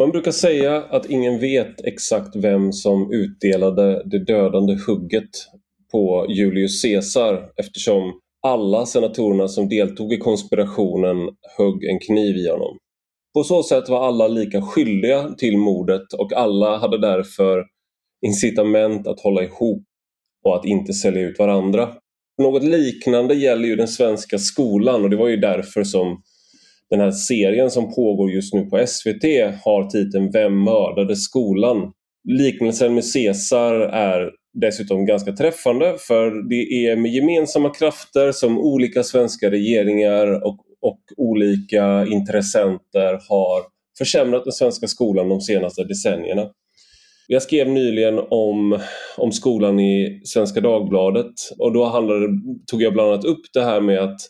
Man brukar säga att ingen vet exakt vem som utdelade det dödande hugget på Julius Caesar eftersom alla senatorerna som deltog i konspirationen högg en kniv i honom. På så sätt var alla lika skyldiga till mordet och alla hade därför incitament att hålla ihop och att inte sälja ut varandra. Något liknande gäller ju den svenska skolan och det var ju därför som den här serien som pågår just nu på SVT har titeln Vem mördade skolan? Liknelsen med Caesar är dessutom ganska träffande för det är med gemensamma krafter som olika svenska regeringar och, och olika intressenter har försämrat den svenska skolan de senaste decennierna. Jag skrev nyligen om, om skolan i Svenska Dagbladet och då handlade, tog jag bland annat upp det här med att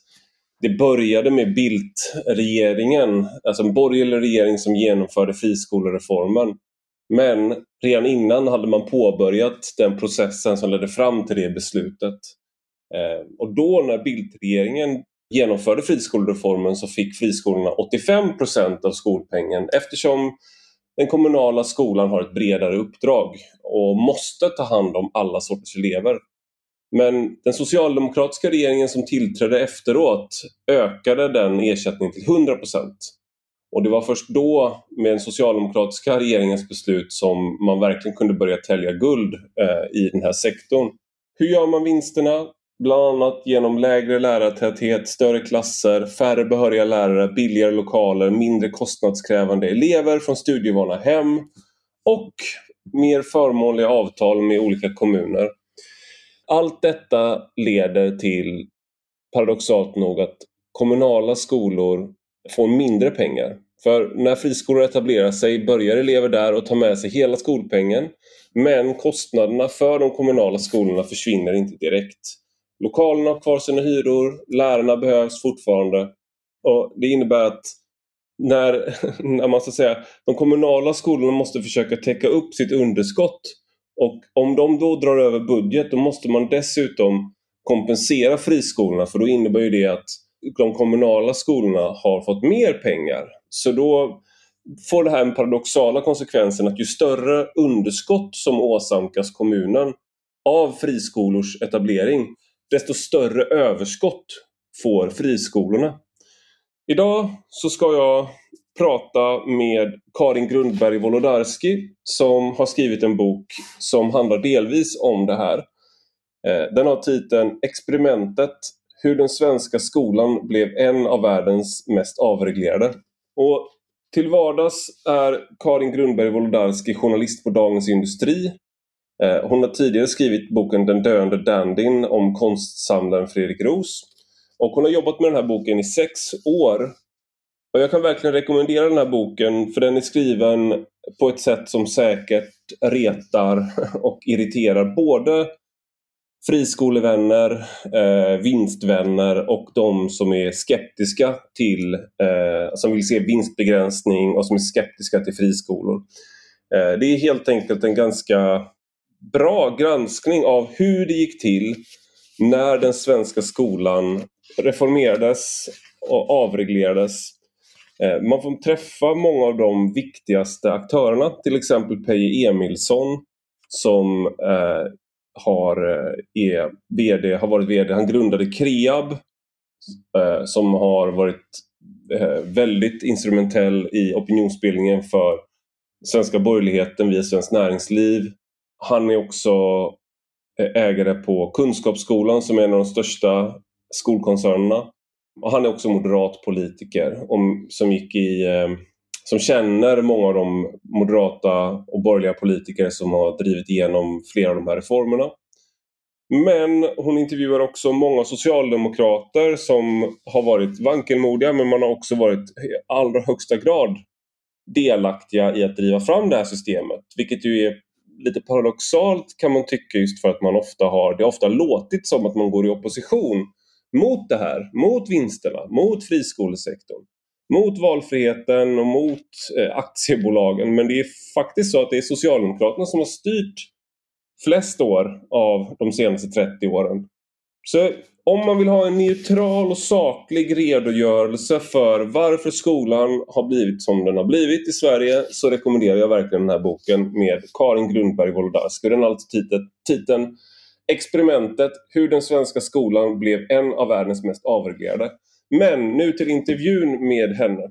det började med Bildt-regeringen, alltså en borgerlig regering som genomförde friskolereformen. Men redan innan hade man påbörjat den processen som ledde fram till det beslutet. Eh, och då när Bildt-regeringen genomförde friskolereformen så fick friskolorna 85 procent av skolpengen eftersom den kommunala skolan har ett bredare uppdrag och måste ta hand om alla sorters elever. Men den socialdemokratiska regeringen som tillträdde efteråt ökade den ersättningen till 100 och det var först då med den socialdemokratiska regeringens beslut som man verkligen kunde börja tälja guld eh, i den här sektorn. Hur gör man vinsterna? Bland annat genom lägre lärartäthet, större klasser, färre behöriga lärare, billigare lokaler, mindre kostnadskrävande elever från studievana hem och mer förmånliga avtal med olika kommuner. Allt detta leder till, paradoxalt nog, att kommunala skolor får mindre pengar. För när friskolor etablerar sig börjar elever där och tar med sig hela skolpengen. Men kostnaderna för de kommunala skolorna försvinner inte direkt. Lokalerna har kvar sina hyror, lärarna behövs fortfarande. Och Det innebär att när, när man ska säga, de kommunala skolorna måste försöka täcka upp sitt underskott och om de då drar över budget då måste man dessutom kompensera friskolorna för då innebär ju det att de kommunala skolorna har fått mer pengar. Så då får det här den paradoxala konsekvensen att ju större underskott som åsamkas kommunen av friskolors etablering, desto större överskott får friskolorna. Idag så ska jag prata med Karin Grundberg Wolodarski som har skrivit en bok som handlar delvis om det här. Eh, den har titeln Experimentet hur den svenska skolan blev en av världens mest avreglerade. Och till vardags är Karin Grundberg Wolodarski journalist på Dagens Industri. Eh, hon har tidigare skrivit boken Den döende dandyn om konstsamlaren Fredrik Ros. Och hon har jobbat med den här boken i sex år. Och jag kan verkligen rekommendera den här boken för den är skriven på ett sätt som säkert retar och irriterar både friskolevänner, eh, vinstvänner och de som är skeptiska till, eh, som vill se vinstbegränsning och som är skeptiska till friskolor. Eh, det är helt enkelt en ganska bra granskning av hur det gick till när den svenska skolan reformerades och avreglerades. Eh, man får träffa många av de viktigaste aktörerna, till exempel Peje Emilsson som eh, har, eh, är VD, har varit VD. Han grundade Kreab eh, som har varit eh, väldigt instrumentell i opinionsbildningen för svenska borgerligheten via Svenskt Näringsliv. Han är också eh, ägare på Kunskapsskolan som är en av de största skolkoncernerna. Och han är också moderat politiker som gick i eh, som känner många av de moderata och borgerliga politiker som har drivit igenom flera av de här reformerna. Men hon intervjuar också många socialdemokrater som har varit vankelmodiga men man har också varit i allra högsta grad delaktiga i att driva fram det här systemet. Vilket ju är lite paradoxalt kan man tycka just för att man ofta har, det har ofta låtit som att man går i opposition mot det här, mot vinsterna, mot friskolesektorn mot valfriheten och mot eh, aktiebolagen. Men det är faktiskt så att det är Socialdemokraterna som har styrt flest år av de senaste 30 åren. Så Om man vill ha en neutral och saklig redogörelse för varför skolan har blivit som den har blivit i Sverige så rekommenderar jag verkligen den här boken med Karin Grundberg Wolodarski. Den har alltså titeln, titeln Experimentet hur den svenska skolan blev en av världens mest avreglerade. Men nu till intervjun med henne.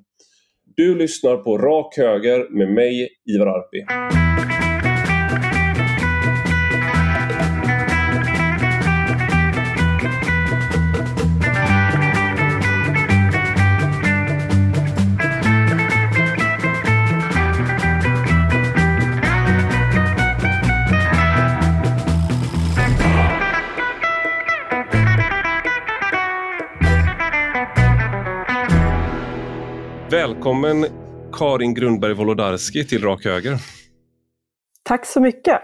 Du lyssnar på Rak Höger med mig, Ivar Arpi. Välkommen Karin Grundberg Wolodarski till Rak Höger. Tack så mycket.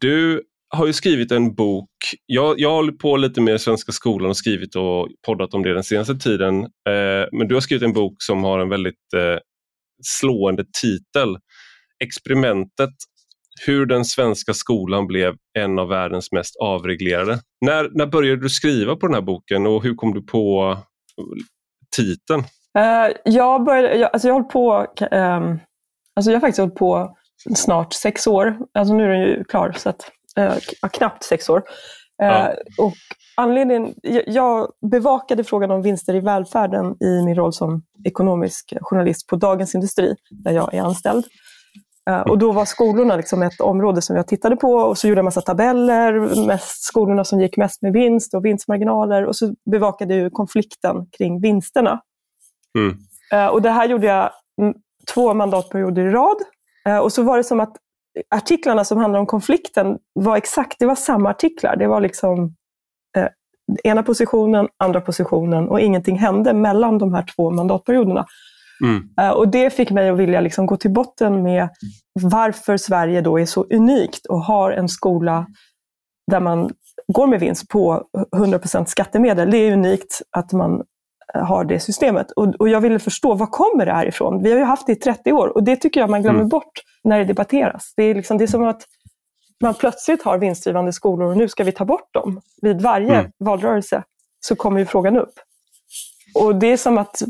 Du har ju skrivit en bok. Jag, jag håller på lite med Svenska skolan och skrivit och poddat om det den senaste tiden. Eh, men du har skrivit en bok som har en väldigt eh, slående titel. Experimentet hur den svenska skolan blev en av världens mest avreglerade. När, när började du skriva på den här boken och hur kom du på titeln? Uh, jag, började, jag, alltså jag har på, um, alltså jag har faktiskt hållit på snart sex år. Alltså nu är den ju klar, så att, uh, knappt sex år. Uh, ja. och anledningen, jag, jag bevakade frågan om vinster i välfärden i min roll som ekonomisk journalist på Dagens Industri, där jag är anställd. Och då var skolorna liksom ett område som jag tittade på och så gjorde jag massa tabeller, mest skolorna som gick mest med vinst och vinstmarginaler och så bevakade jag konflikten kring vinsterna. Mm. Uh, och det här gjorde jag två mandatperioder i rad. Uh, och så var det som att artiklarna som handlade om konflikten var exakt, det var samma artiklar. Det var liksom uh, ena positionen, andra positionen och ingenting hände mellan de här två mandatperioderna. Mm. och det fick mig att vilja liksom gå till botten med varför Sverige då är så unikt och har en skola där man går med vinst på 100% skattemedel. Det är unikt att man har det systemet. Och, och jag ville förstå, var kommer det här ifrån? Vi har ju haft det i 30 år och det tycker jag man glömmer mm. bort när det debatteras. Det är, liksom, det är som att man plötsligt har vinstdrivande skolor och nu ska vi ta bort dem. Vid varje mm. valrörelse så kommer ju frågan upp. Och det är som att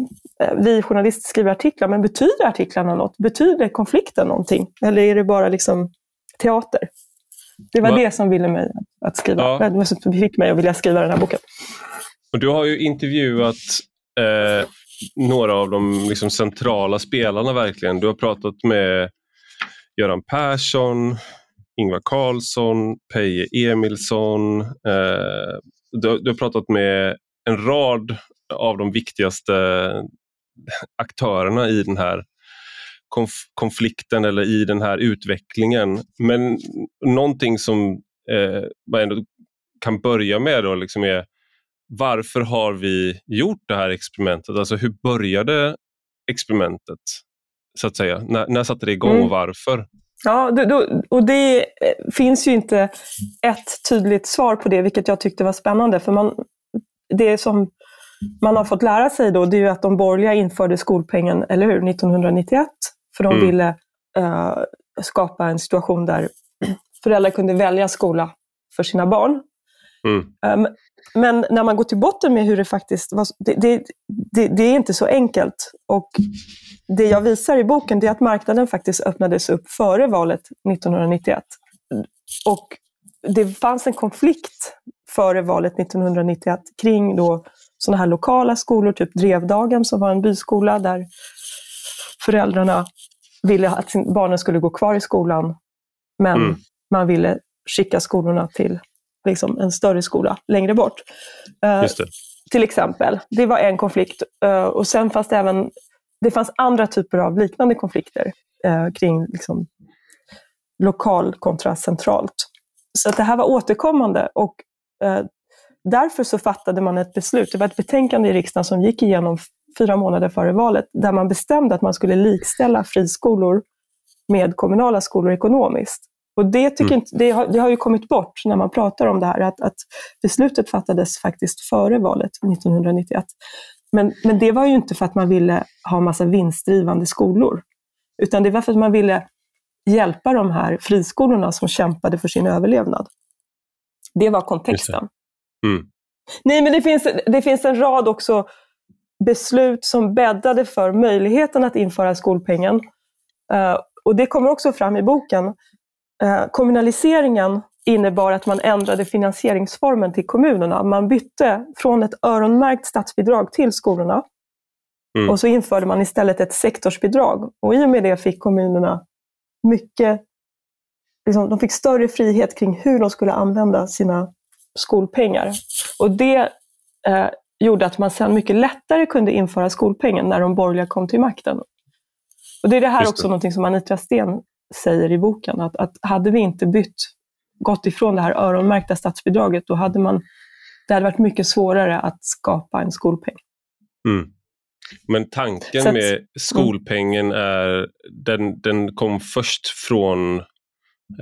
eh, vi journalister skriver artiklar, men betyder artiklarna något? Betyder konflikten någonting? Eller är det bara liksom teater? Det var Va? det som ville mig att skriva. Ja. Det som fick mig att vilja skriva den här boken. Och du har ju intervjuat eh, några av de liksom, centrala spelarna verkligen. Du har pratat med Göran Persson, Ingvar Carlsson, Peje Emilsson. Eh, du, du, har pratat med en rad av de viktigaste aktörerna i den här konf konflikten eller i den här utvecklingen. Men någonting som eh, man ändå kan börja med då liksom är varför har vi gjort det här experimentet? Alltså hur började experimentet? så att säga? När, när satte det igång mm. och varför? Ja, och det eh, finns ju inte ett tydligt svar på det, vilket jag tyckte var spännande. För man, det som man har fått lära sig då, det är ju att de borgerliga införde skolpengen, eller hur, 1991. För de mm. ville uh, skapa en situation där föräldrar kunde välja skola för sina barn. Mm. Um, men när man går till botten med hur det faktiskt var, det, det, det, det, är inte så enkelt. Och det jag visar i boken är att marknaden faktiskt öppnades upp före valet 1991. Och det fanns en konflikt före valet 1991 kring då sådana här lokala skolor, typ Drevdagen som var en byskola där föräldrarna ville att barnen skulle gå kvar i skolan, men mm. man ville skicka skolorna till liksom en större skola längre bort. Uh, till exempel. Det var en konflikt. Uh, och sen fanns det även det fanns andra typer av liknande konflikter uh, kring liksom, lokal kontra centralt. Så att det här var återkommande och därför så fattade man ett beslut. Det var ett betänkande i riksdagen som gick igenom fyra månader före valet där man bestämde att man skulle likställa friskolor med kommunala skolor ekonomiskt. Och det, tycker mm. inte, det, har, det har ju kommit bort när man pratar om det här, att, att beslutet fattades faktiskt före valet 1991. Men, men det var ju inte för att man ville ha massa vinstdrivande skolor, utan det var för att man ville hjälpa de här friskolorna som kämpade för sin överlevnad. Det var kontexten. Mm. Nej, men det finns, det finns en rad också beslut som bäddade för möjligheten att införa skolpengen. Uh, och det kommer också fram i boken. Uh, kommunaliseringen innebar att man ändrade finansieringsformen till kommunerna. Man bytte från ett öronmärkt statsbidrag till skolorna mm. och så införde man istället ett sektorsbidrag. Och i och med det fick kommunerna mycket, liksom, de fick större frihet kring hur de skulle använda sina skolpengar. Och det eh, gjorde att man sen mycket lättare kunde införa skolpengen när de borgerliga kom till makten. Och Det är det här också någonting som Anitra Sten säger i boken, att, att hade vi inte bytt, gått ifrån det här öronmärkta statsbidraget, då hade man, det hade varit mycket svårare att skapa en skolpeng. Mm. Men tanken att, med skolpengen är, den, den kom först från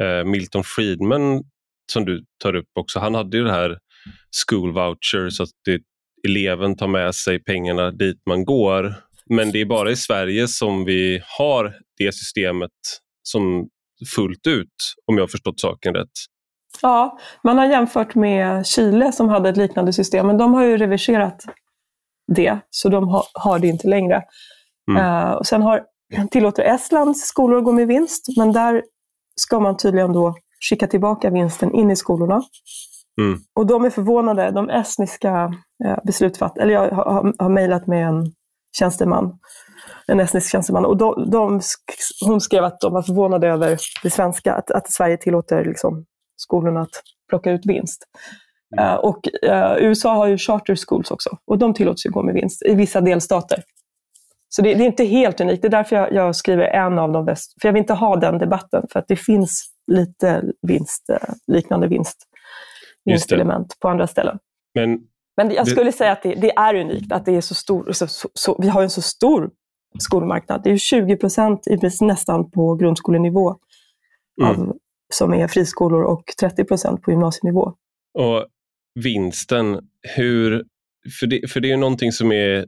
eh, Milton Friedman som du tar upp också. Han hade ju det här school voucher så att det, eleven tar med sig pengarna dit man går. Men det är bara i Sverige som vi har det systemet som fullt ut, om jag har förstått saken rätt. Ja, man har jämfört med Chile som hade ett liknande system, men de har ju reverserat det, så de har, har det inte längre. Mm. Uh, och sen har, tillåter Estlands skolor att gå med vinst, men där ska man tydligen då skicka tillbaka vinsten in i skolorna. Mm. Och de är förvånade, de estniska eh, beslutsfattarna, eller jag har, har mejlat med en tjänsteman, en estnisk tjänsteman, och de, de, hon skrev att de var förvånade över det svenska, att, att Sverige tillåter liksom, skolorna att plocka ut vinst. Mm. Uh, och uh, USA har ju charter schools också, och de tillåts ju gå med vinst i vissa delstater. Så det, det är inte helt unikt. Det är därför jag, jag, skriver en av de bästa. För jag vill inte ha den debatten, för att det finns lite vinst, eh, liknande vinst, vinstelement på andra ställen. Men, Men jag skulle säga att det, det, är unikt att det är så stor, så, så, så, vi har en så stor skolmarknad. Det är 20 procent nästan på grundskolenivå mm. av, som är friskolor och 30 procent på gymnasienivå. Och vinsten, hur, för det, för det är någonting som är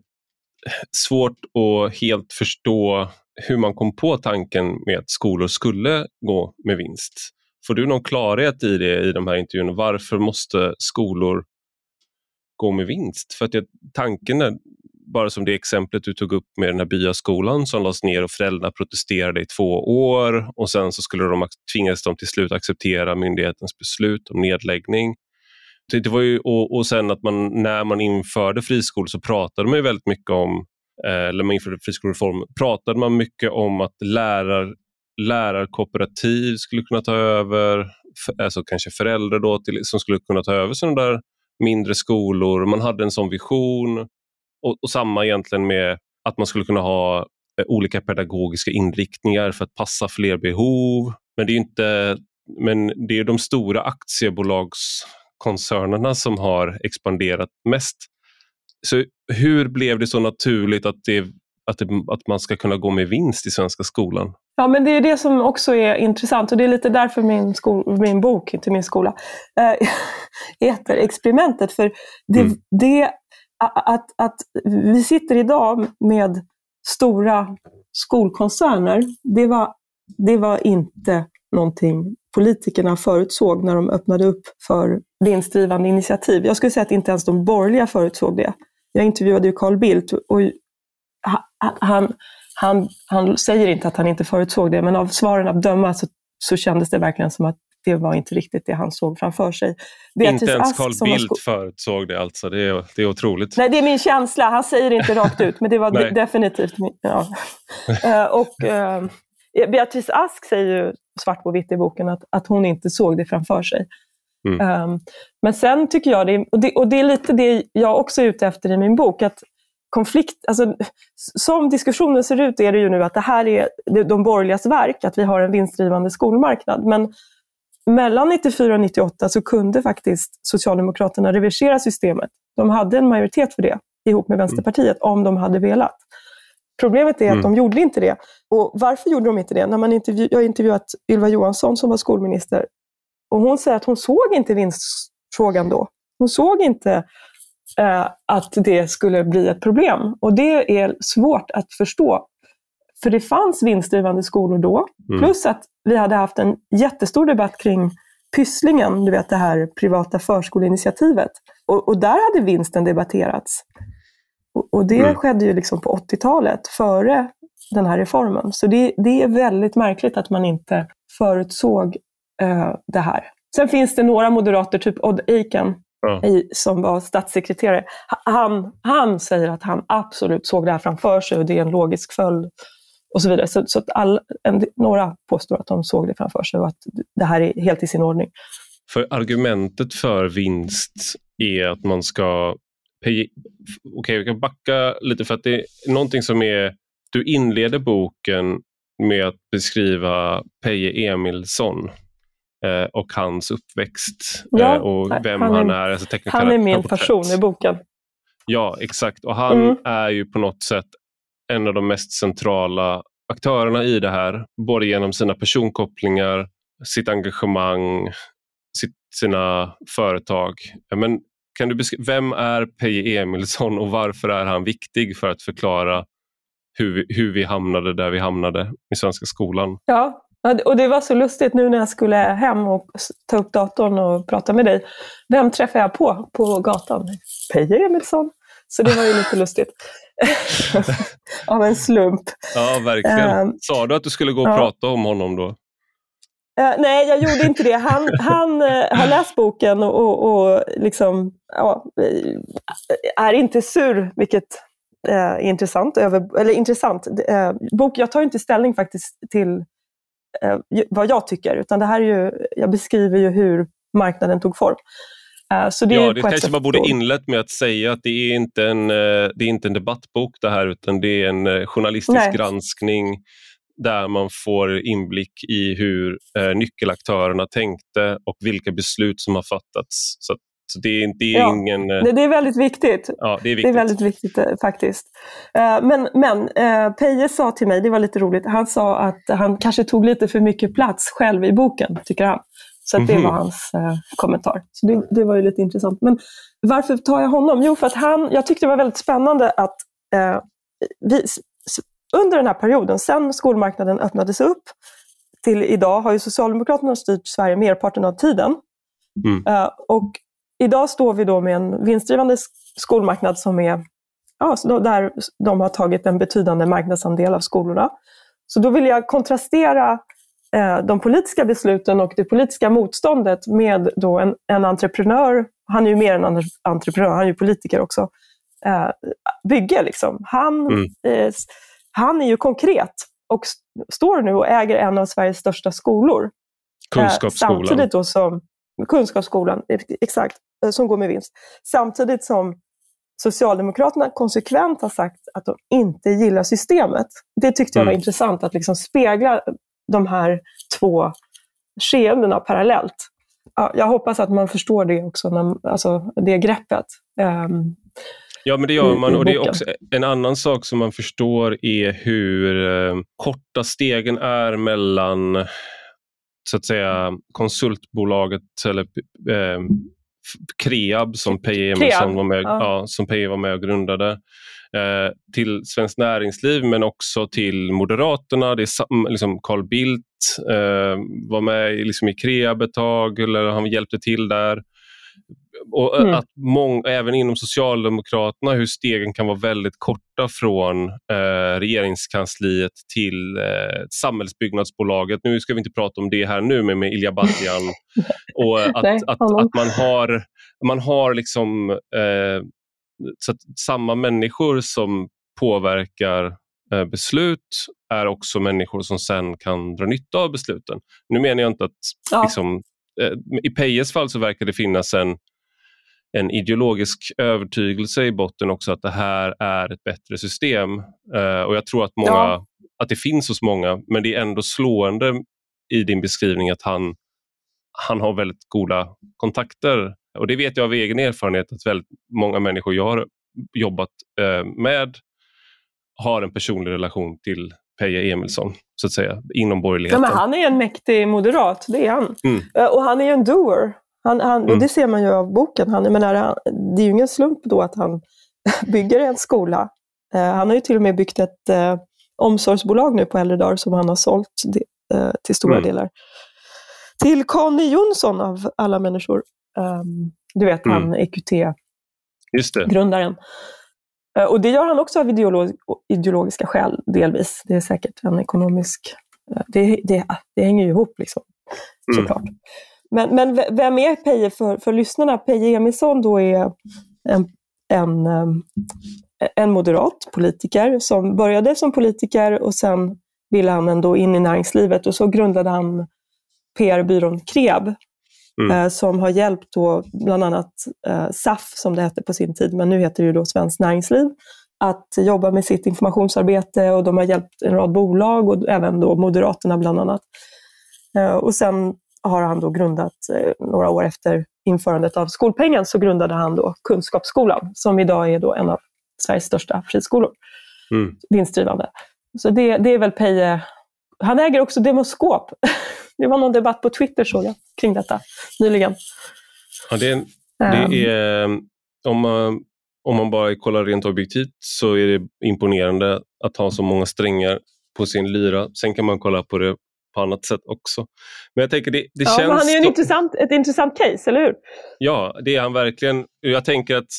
svårt att helt förstå hur man kom på tanken med att skolor skulle gå med vinst. Får du någon klarhet i det i de här intervjuerna? Varför måste skolor gå med vinst? För att jag, tanken är, bara som det exemplet du tog upp med den här byaskolan som lades ner och föräldrarna protesterade i två år och sen så skulle de tvingas de till slut acceptera myndighetens beslut om nedläggning. Det var ju, och, och sen att man när man införde friskolor så pratade man väldigt mycket om eh, eller man införde friskolereform, pratade man mycket om att lärar, lärarkooperativ skulle kunna ta över, alltså kanske föräldrar då till, som skulle kunna ta över sådana där mindre skolor. Man hade en sån vision och, och samma egentligen med att man skulle kunna ha eh, olika pedagogiska inriktningar för att passa fler behov. Men det är inte men det är de stora aktiebolagskoncernerna som har expanderat mest. Så hur blev det så naturligt att, det, att, det, att man ska kunna gå med vinst i svenska skolan? Ja, men det är det som också är intressant och det är lite därför min, skol, min bok, inte min skola, äh, heter Experimentet. För det, mm. det, att, att vi sitter idag med stora skolkoncerner, det var, det var inte någonting politikerna förutsåg när de öppnade upp för vinstdrivande initiativ. Jag skulle säga att inte ens de borgerliga förutsåg det. Jag intervjuade ju Carl Bildt och han, han, han säger inte att han inte förutsåg det, men av svaren att döma så, så kändes det verkligen som att det var inte riktigt det han såg framför sig. Beatrice inte ens Carl Bildt förutsåg det alltså, det är, det är otroligt. Nej, det är min känsla. Han säger inte rakt ut, men det var definitivt min... Ja. uh, och, uh, Beatrice Ask säger ju svart på vitt i boken att, att hon inte såg det framför sig. Mm. Um, men sen tycker jag, det, och det, och det är lite det jag också är ute efter i min bok, att konflikt, alltså, som diskussionen ser ut är det ju nu att det här är de borgerligas verk, att vi har en vinstdrivande skolmarknad. Men mellan 94 och 98 så kunde faktiskt Socialdemokraterna reversera systemet. De hade en majoritet för det ihop med mm. Vänsterpartiet, mm. om de hade velat. Problemet är att mm. de gjorde inte det. Och Varför gjorde de inte det? När man intervju jag har intervjuat Ylva Johansson som var skolminister och hon säger att hon såg inte vinstfrågan då. Hon såg inte eh, att det skulle bli ett problem. Och det är svårt att förstå. För det fanns vinstdrivande skolor då, mm. plus att vi hade haft en jättestor debatt kring Pysslingen, du vet det här privata förskoleinitiativet. Och, och där hade vinsten debatterats. Och, och det mm. skedde ju liksom på 80-talet, före den här reformen. Så det, det, är väldigt märkligt att man inte förutsåg uh, det här. Sen finns det några moderater, typ Odd Eiken, ja. som var statssekreterare. Han, han säger att han absolut såg det här framför sig och det är en logisk följd och så vidare. Så, så att all, en, några påstår att de såg det framför sig och att det här är helt i sin ordning. För argumentet för vinst är att man ska... Okej, okay, vi kan backa lite för att det är någonting som är... Du inleder boken med att beskriva Peje Emilsson eh, och hans uppväxt ja, eh, och vem han är. Han är, alltså han är min person i boken. Ja, exakt. Och han mm. är ju på något sätt en av de mest centrala aktörerna i det här, både genom sina personkopplingar, sitt engagemang, sitt, sina företag. Men kan du vem är Peje Emilsson och varför är han viktig för att förklara hur vi, hur vi hamnade där vi hamnade i svenska skolan? Ja, och det var så lustigt nu när jag skulle hem och ta upp datorn och prata med dig. Vem träffade jag på på gatan? Peje Emilsson. Så det var ju lite lustigt. Av en slump. Ja, verkligen. Uh, Sa du att du skulle gå och ja. prata om honom då? Uh, nej, jag gjorde inte det. Han, han uh, har läst boken och, och, och liksom, ja, är inte sur, vilket är intressant. Över, eller intressant. bok, jag tar inte ställning faktiskt till vad jag tycker, utan det här är ju, jag beskriver ju hur marknaden tog form. Eh, så det ja, det kanske man borde inlett med att säga att det är inte en, eh, det är inte en debattbok det här utan det är en eh, journalistisk Nej. granskning där man får inblick i hur nyckelaktörerna tänkte och vilka beslut som har fattats. Så, så det, är, det är ja, ingen... Det, är väldigt viktigt. Ja, det är viktigt. Det är väldigt viktigt faktiskt. Men, men Peje sa till mig, det var lite roligt, han sa att han kanske tog lite för mycket plats själv i boken, tycker han. Så det var mhm. hans eh, kommentar. Så det, det, var ju lite intressant. Men varför tar jag honom? Jo, för att han, jag tyckte det var väldigt spännande att eh, vi, under den här perioden, sen skolmarknaden öppnades upp till idag, har ju Socialdemokraterna styrt Sverige merparten av tiden. Mm. Eh, och idag står vi då med en vinstdrivande skolmarknad som är ja, där de har tagit en betydande marknadsandel av skolorna. Så då vill jag kontrastera de politiska besluten och det politiska motståndet med då en, en entreprenör, han är ju mer än en entreprenör, han är ju politiker också, eh, bygge. Liksom. Han, mm. eh, han är ju konkret och står nu och äger en av Sveriges största skolor. Eh, Kunskapsskolan. samtidigt då som, kunskapsskolan, exakt, eh, som går med vinst. Samtidigt som Socialdemokraterna konsekvent har sagt att de inte gillar systemet. Det tyckte jag var mm. intressant, att liksom spegla de här två skeendena parallellt. Ja, jag hoppas att man förstår det också, när, alltså det greppet. Um, ja, men det gör man. Och det är också en annan sak som man förstår är hur eh, korta stegen är mellan så att säga konsultbolaget eller eh, Kreab som Peje Emilsson var med, ja. ja. som Peje var med och grundade eh, till Svenskt Näringsliv men också till Moderaterna. Det är liksom Carl Bildt eh, var med liksom i Kreab ett tag, eller han hjälpte till där. Och mm. att mång, även inom Socialdemokraterna hur stegen kan vara väldigt korta från eh, regeringskansliet till eh, samhällsbyggnadsbolaget. Nu ska vi inte prata om det här nu men med Ilja Batljan. och att, att, att, man har, man har liksom eh, så samma människor som påverkar beslut är också människor som sen kan dra nytta av besluten. Nu menar jag inte att ja. liksom, i Pejes fall så verkar det finnas en, en ideologisk övertygelse i botten också att det här är ett bättre system. Eh, och jag tror att, många, ja. att det finns hos många, men det är ändå slående i din beskrivning att han, han har väldigt goda kontakter och det vet jag av egen erfarenhet att väldigt många människor jag har jobbat eh, med har en personlig relation till Peje Emilsson, så att säga, inom borgerligheten. Ja, men han är en mäktig moderat, det är han. Mm. Eh, och han är en doer. Han, han, mm. Det ser man ju av boken. Han, menar, det är ju ingen slump då att han bygger en skola. Eh, han har ju till och med byggt ett eh, omsorgsbolag nu på äldre dagar som han har sålt eh, till stora mm. delar till Conny Jonsson av alla människor. Um, du vet, mm. han EQT-grundaren. Uh, och det gör han också av ideolog ideologiska skäl, delvis. Det är säkert en ekonomisk... Uh, det, det, det hänger ju ihop, liksom, mm. såklart. Men, men vem är Peje för, för lyssnarna? Peje Emilsson då är en, en, um, en moderat politiker som började som politiker och sen ville han ändå in i näringslivet och så grundade han PR-byrån Kreb mm. eh, som har hjälpt då bland annat eh, SAF, som det hette på sin tid, men nu heter det ju då Svenskt Näringsliv, att jobba med sitt informationsarbete och de har hjälpt en rad bolag och även då Moderaterna bland annat. Eh, och sen har han då grundat, några år efter införandet av skolpengen, så grundade han då Kunskapsskolan, som idag är då en av Sveriges största friskolor, mm. vinstdrivande. Så det, det är väl Peje. Han äger också Demoskop. Det var någon debatt på Twitter såg jag kring detta nyligen. Ja, det, är, det är, ehm. om, man, om man bara kollar rent objektivt så är det imponerande att ha så många strängar på sin lyra. Sen kan man kolla på det på annat sätt också. Men jag tänker det, det ja, känns... han är en intressant, ett intressant case, eller hur? Ja, det är han verkligen. Jag tänker att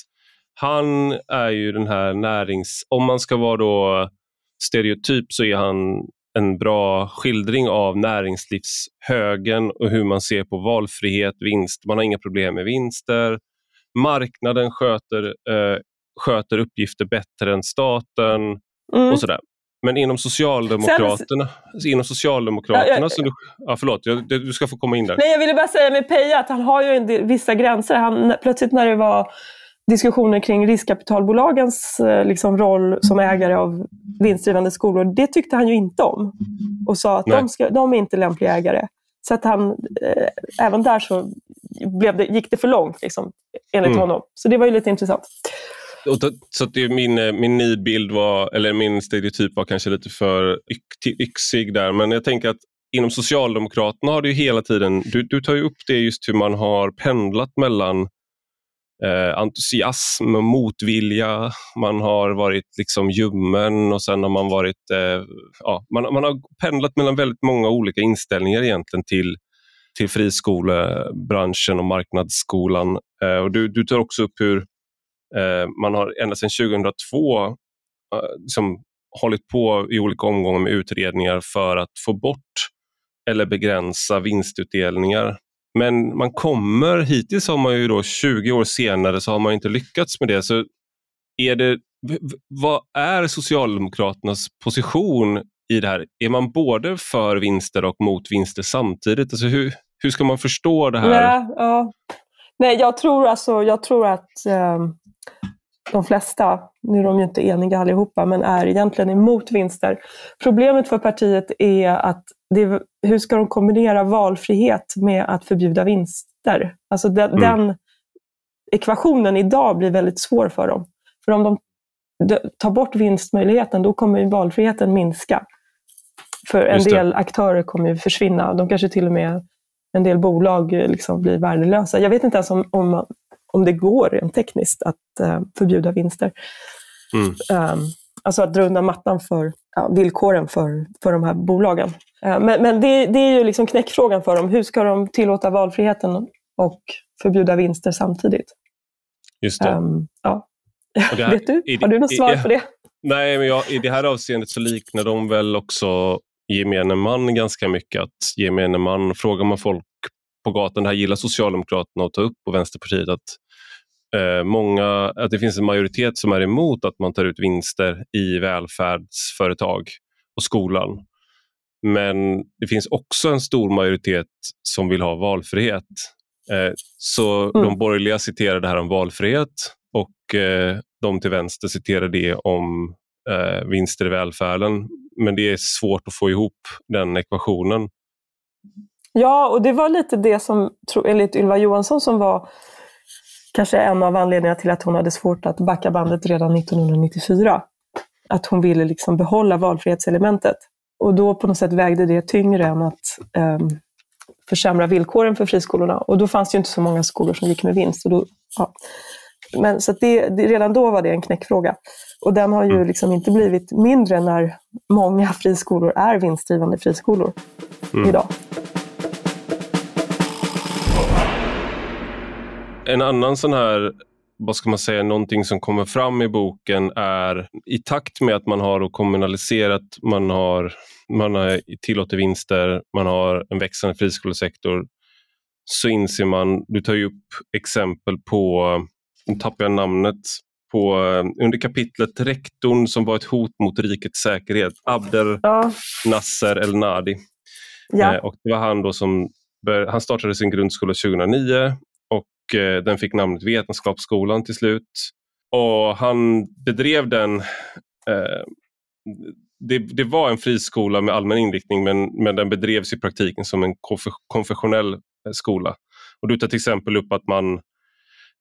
han är ju den här närings... Om man ska vara då stereotyp så är han en bra skildring av näringslivshögen och hur man ser på valfrihet, vinst. Man har inga problem med vinster. Marknaden sköter, eh, sköter uppgifter bättre än staten mm. och sådär. Men inom Socialdemokraterna, Sen, inom Socialdemokraterna ja, ja, som du, ja, förlåt, du ska få komma in där. Nej, jag ville bara säga med Peja att han har ju vissa gränser. Han, plötsligt när det var diskussioner kring riskkapitalbolagens eh, liksom, roll som ägare av vinstdrivande skolor, det tyckte han ju inte om. Och sa att de, ska, de, är inte lämpliga ägare. Så att han, eh, även där så blev det, gick det för långt, liksom, enligt mm. honom. Så det var ju lite intressant. så att det, min, eh, min nidbild var, eller min stereotyp var kanske lite för yxig där, men jag tänker att inom Socialdemokraterna har det ju hela tiden, du, du tar ju upp det just hur man har pendlat mellan eh, entusiasm och motvilja. Man har varit liksom ljummen och sen har man varit... Eh, ja, man, man har pendlat mellan väldigt många olika inställningar egentligen till, till friskolebranschen och marknadsskolan. Eh, och du, du tar också upp hur eh, man har ända sedan 2002 liksom, eh, hållit på i olika omgångar med utredningar för att få bort eller begränsa vinstutdelningar men man kommer, hittills har man ju då 20 år senare så har man inte lyckats med det. Så är det, vad är Socialdemokraternas position i det här? Är man både för vinster och mot vinster samtidigt? Alltså hur, hur ska man förstå det här? Nej, ja. Nej jag tror alltså, jag tror att eh, de flesta, nu är de ju inte eniga allihopa, men är egentligen emot vinster. Problemet för partiet är att det, hur ska de kombinera valfrihet med att förbjuda vinster? Alltså den, mm. den ekvationen idag blir väldigt svår för dem. För om de tar bort vinstmöjligheten, då kommer valfriheten minska. För en del aktörer kommer att försvinna. De kanske till och med, en del bolag liksom blir värdelösa. Jag vet inte ens om, om, om det går rent tekniskt att uh, förbjuda vinster. Mm. Um, alltså att dra undan mattan för ja, villkoren för, för de här bolagen. Uh, men, men det, det, är ju liksom knäckfrågan för dem. Hur ska de tillåta valfriheten och förbjuda vinster samtidigt? Just det. Um, ja. Här, Vet du? Har du något svar på det? Nej, men jag, i det här avseendet så liknar de väl också gemene man ganska mycket. Att gemene man, frågar man folk på gatan, det här gillar Socialdemokraterna att ta upp och Vänsterpartiet, att, eh, många, att det finns en majoritet som är emot att man tar ut vinster i välfärdsföretag och skolan. Men det finns också en stor majoritet som vill ha valfrihet. Eh, så mm. de borgerliga citerar det här om valfrihet och eh, de till vänster citerar det om eh, vinster i välfärden. Men det är svårt att få ihop den ekvationen. Ja, och det var lite det som, enligt Ylva Johansson, som var kanske en av anledningarna till att hon hade svårt att backa bandet redan 1994. Att hon ville liksom behålla valfrihetselementet. Och då på något sätt vägde det tyngre än att um, försämra villkoren för friskolorna. Och då fanns det ju inte så många skolor som gick med vinst. Och då, ja. Men, så det, det, redan då var det en knäckfråga. Och den har ju mm. liksom inte blivit mindre när många friskolor är vinstdrivande friskolor mm. idag. En annan sån här vad ska man säga, någonting som kommer fram i boken är i takt med att man har kommunaliserat, man har, man har tillåter vinster, man har en växande friskolesektor så inser man, du tar ju upp exempel på, nu tappar jag namnet, på, under kapitlet rektorn som var ett hot mot rikets säkerhet, Abder ja. Nasser El Nadi. Ja. Eh, och det var han då som han startade sin grundskola 2009 och eh, den fick namnet Vetenskapsskolan till slut. Och han bedrev den eh, det, det, var en friskola med allmän inriktning men, men den bedrevs i praktiken som en konfessionell eh, skola. Och du tar till exempel upp att man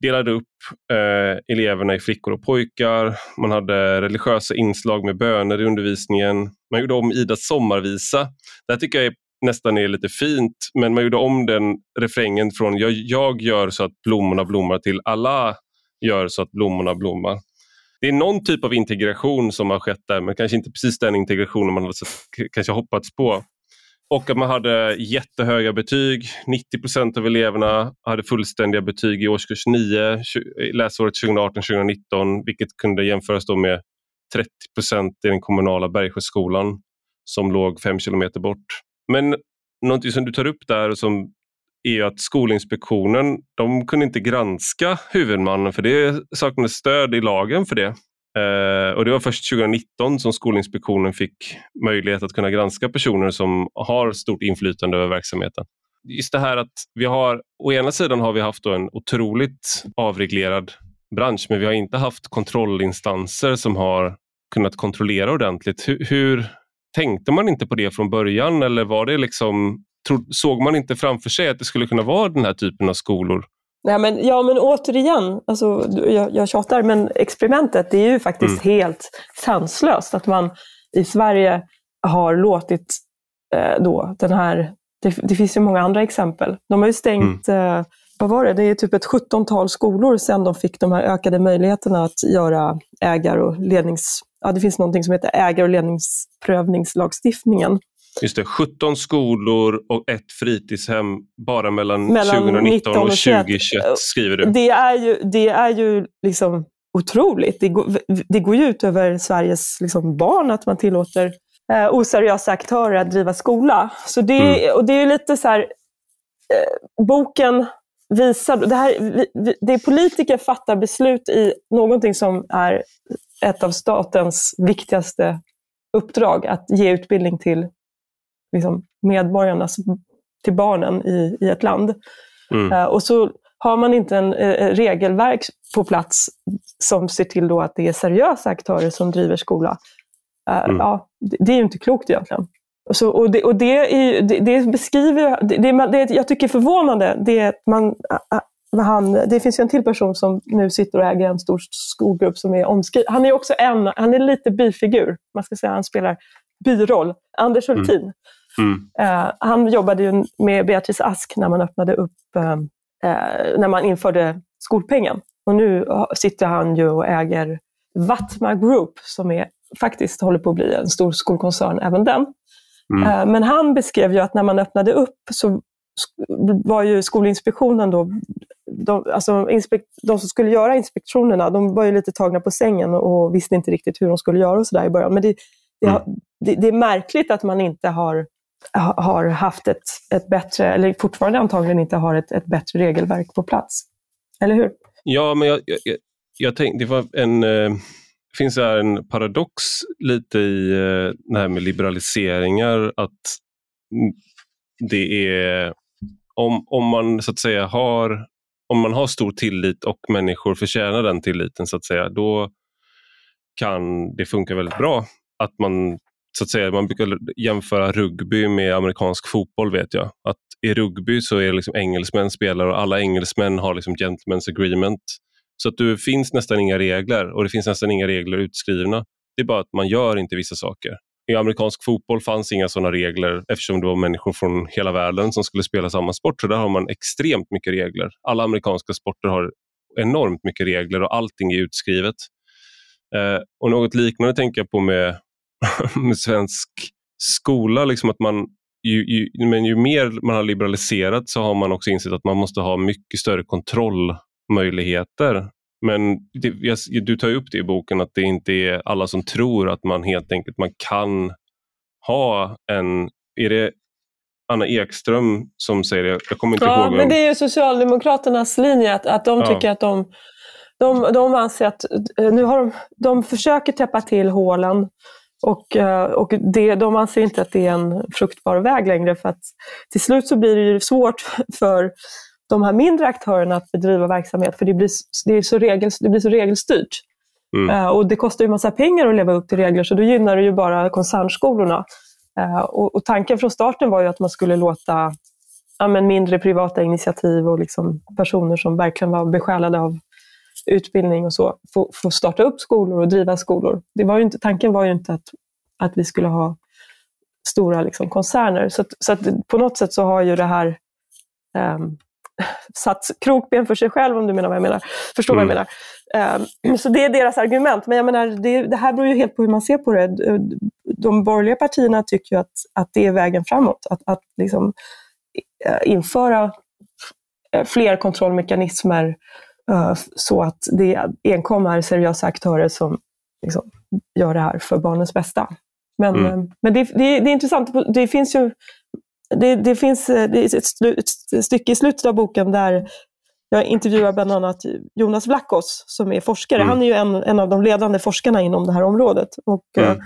delade upp eh, eleverna i flickor och pojkar. Man hade religiösa inslag med böner i undervisningen. Man gjorde om Idas sommarvisa. Det här tycker jag är nästan är lite fint, men man gjorde om den refrängen från jag, jag gör så att blommorna blommar till Allah gör så att blommorna blommar. Det är någon typ av integration som har skett där, men kanske inte precis den integrationen man hade kanske hoppats på. Och att man hade jättehöga betyg. 90 procent av eleverna hade fullständiga betyg i årskurs 9 läsåret 2018-2019, vilket kunde jämföras då med 30 procent i den kommunala Bergsjöskolan som låg fem kilometer bort. Men någonting som du tar upp där och som är att Skolinspektionen de kunde inte granska huvudmannen för det saknades stöd i lagen för det. Eh, och Det var först 2019 som Skolinspektionen fick möjlighet att kunna granska personer som har stort inflytande över verksamheten. Just det här att vi har, å ena sidan har vi haft en otroligt avreglerad bransch men vi har inte haft kontrollinstanser som har kunnat kontrollera ordentligt. Hur, hur tänkte man inte på det från början eller var det liksom, såg man inte framför sig att det skulle kunna vara den här typen av skolor? Nej, men, ja, men återigen, alltså, jag, jag tjatar, men experimentet det är ju faktiskt mm. helt sanslöst att man i Sverige har låtit eh, då den här, det, det, finns ju många andra exempel. De har ju stängt, mm. eh, vad var det, det är typ ett 17-tal skolor sedan de fick de här ökade möjligheterna att göra ägar och lednings ja, det finns någonting som heter ägar och ledningsprövningslagstiftningen. Just det, 17 skolor och ett fritidshem bara mellan, mellan 2019 och 2021 skriver du. Det är ju, det är ju liksom otroligt. Det går, det går ju ut över Sveriges liksom barn att man tillåter eh, oseriösa aktörer att driva skola. Så det, mm. och det är lite så här, eh, boken visar, det, här, det politiker fattar beslut i någonting som är ett av statens viktigaste uppdrag, att ge utbildning till liksom, medborgarna, till barnen i, i ett land. Mm. Uh, och så har man inte en uh, regelverk på plats som ser till då att det är seriösa aktörer som driver skola. Uh, mm. ja, det, det, är ju inte klokt egentligen. Och, så, och, det, och det, är, det, det beskriver, det, det, jag tycker är förvånande, det är att man han, det finns ju en till person som nu sitter och äger en stor skolgrupp som är omskriven. Han är också en, han är lite bifigur, man ska säga, han spelar biroll. Anders mm. Hultin. Mm. Mm. Uh, han jobbade ju med Beatrice Ask när man öppnade upp, uh, uh, när man införde skolpengen. Och nu sitter han ju och äger Vatma Group som är, faktiskt håller på att bli en stor skolkoncern, även den. Mm. Men han beskrev ju att när man öppnade upp så var ju Skolinspektionen då, de, alltså de som skulle göra inspektionerna, de var ju lite tagna på sängen och visste inte riktigt hur de skulle göra och sådär i början. Men det, det, mm. det, det, är märkligt att man inte har, har haft ett, ett bättre, eller fortfarande antagligen inte har ett, ett bättre regelverk på plats. Eller hur? Ja, men jag, jag, jag tänkte, det var en... Eh finns här en paradox lite i eh, det här med liberaliseringar. Att det är om, om man så att säga har om man har stor tillit och människor förtjänar den tilliten så att säga, då kan det funka väldigt bra. Att man så att säga, man brukar jämföra rugby med amerikansk fotboll vet jag. Att i rugby så är liksom engelsmän spelare och alla engelsmän har liksom gentlemen's agreement. Så att det finns nästan inga regler och det finns nästan inga regler utskrivna. Det är bara att man gör inte vissa saker. I amerikansk fotboll fanns inga sådana regler eftersom det var människor från hela världen som skulle spela samma sport. Så där har man extremt mycket regler. Alla amerikanska sporter har enormt mycket regler och allting är utskrivet. Eh, och Något liknande tänker jag på med, med svensk skola. Liksom att man, ju, ju, men ju mer man har liberaliserat så har man också insett att man måste ha mycket större kontrollmöjligheter. Men det, jag, du tar upp det i boken att det inte är alla som tror att man helt enkelt man kan ha en... Är det Anna Ekström som säger det? Jag kommer inte ja, ihåg. Men det är ju Socialdemokraternas linje att, att de ja. tycker att de, de, de anser att eh, nu har de, de försöker täppa till hålen och, eh, och det, de anser inte att det är en fruktbar väg längre för att till slut så blir det svårt för de här mindre aktörerna att bedriva verksamhet för det blir, det är så, regel, det blir så regelstyrt. Mm. Uh, och det kostar ju massa pengar att leva upp till regler så då gynnar det ju bara koncernskolorna. Uh, och, och, tanken från starten var ju att man skulle låta ja, men mindre privata initiativ och liksom personer som verkligen var besjälade av utbildning och så få, få starta upp skolor och driva skolor. Det var ju inte, tanken var ju inte att, att vi skulle ha stora liksom, koncerner. Så, att, så att på något sätt så har ju det här um, satt krokben för sig själv om du menar vad jag menar. Förstår mm. vad jag mm. menar. Um, så det är deras argument. Men jag menar, det, det, här beror ju helt på hur man ser på det. De borgerliga partierna tycker ju att, att det är vägen framåt. Att, att liksom, uh, införa eh, fler kontrollmekanismer uh, så att det enkom är seriösa aktörer som liksom, gör det här för barnens bästa. Men, mm. men det, det, det, är intressant, det finns ju det, det finns eh, det ett, ett, stycke i slutet av boken där jag intervjuar bland annat Jonas Vlachos som är forskare. Mm. Han är ju en, en av de ledande forskarna inom det här området. Och, mm.